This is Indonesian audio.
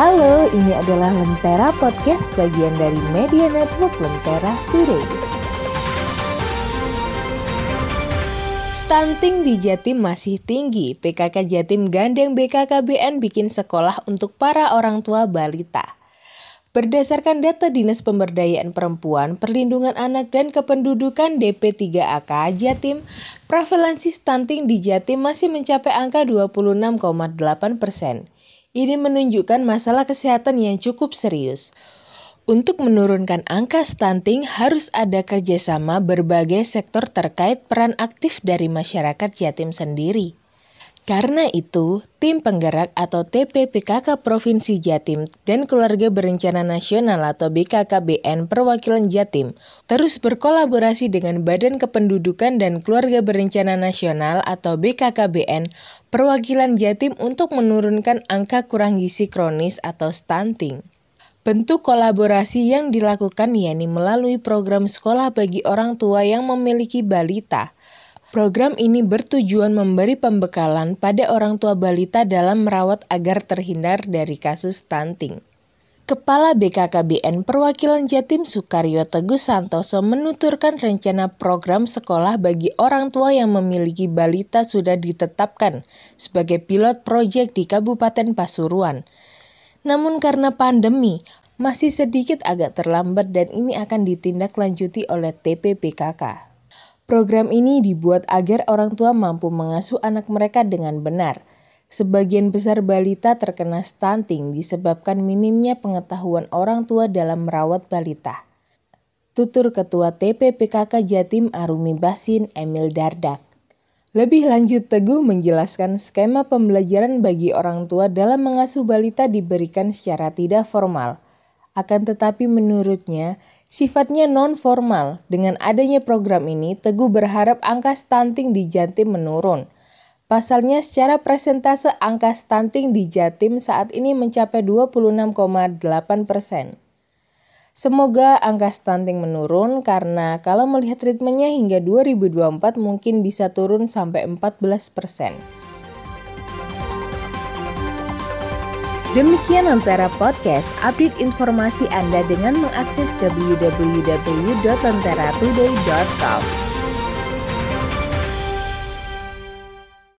Halo, ini adalah Lentera Podcast bagian dari Media Network Lentera Today. Stunting di Jatim masih tinggi. PKK Jatim gandeng BKKBN bikin sekolah untuk para orang tua balita. Berdasarkan data Dinas Pemberdayaan Perempuan, Perlindungan Anak dan Kependudukan DP3AK Jatim, prevalensi stunting di Jatim masih mencapai angka 26,8 persen. Ini menunjukkan masalah kesehatan yang cukup serius. Untuk menurunkan angka stunting harus ada kerjasama berbagai sektor terkait peran aktif dari masyarakat Jatim sendiri. Karena itu, Tim Penggerak atau TPPKK Provinsi Jatim dan Keluarga Berencana Nasional atau BKKBN Perwakilan Jatim terus berkolaborasi dengan Badan Kependudukan dan Keluarga Berencana Nasional atau BKKBN Perwakilan Jatim untuk menurunkan angka kurang gizi kronis atau stunting. Bentuk kolaborasi yang dilakukan yakni melalui program sekolah bagi orang tua yang memiliki balita – Program ini bertujuan memberi pembekalan pada orang tua balita dalam merawat agar terhindar dari kasus stunting. Kepala BKKBN Perwakilan Jatim Sukaryo Teguh Santoso menuturkan rencana program sekolah bagi orang tua yang memiliki balita sudah ditetapkan sebagai pilot proyek di Kabupaten Pasuruan. Namun karena pandemi, masih sedikit agak terlambat dan ini akan ditindaklanjuti oleh TPPKK. Program ini dibuat agar orang tua mampu mengasuh anak mereka dengan benar. Sebagian besar balita terkena stunting disebabkan minimnya pengetahuan orang tua dalam merawat balita. Tutur Ketua TPPKK Jatim Arumi Basin Emil Dardak. Lebih lanjut Teguh menjelaskan skema pembelajaran bagi orang tua dalam mengasuh balita diberikan secara tidak formal – akan tetapi menurutnya, sifatnya non-formal. Dengan adanya program ini, Teguh berharap angka stunting di Jatim menurun. Pasalnya secara presentase angka stunting di Jatim saat ini mencapai 26,8 persen. Semoga angka stunting menurun karena kalau melihat ritmenya hingga 2024 mungkin bisa turun sampai 14 persen. Demikian Lentera Podcast, update informasi Anda dengan mengakses www.lenteratoday.com.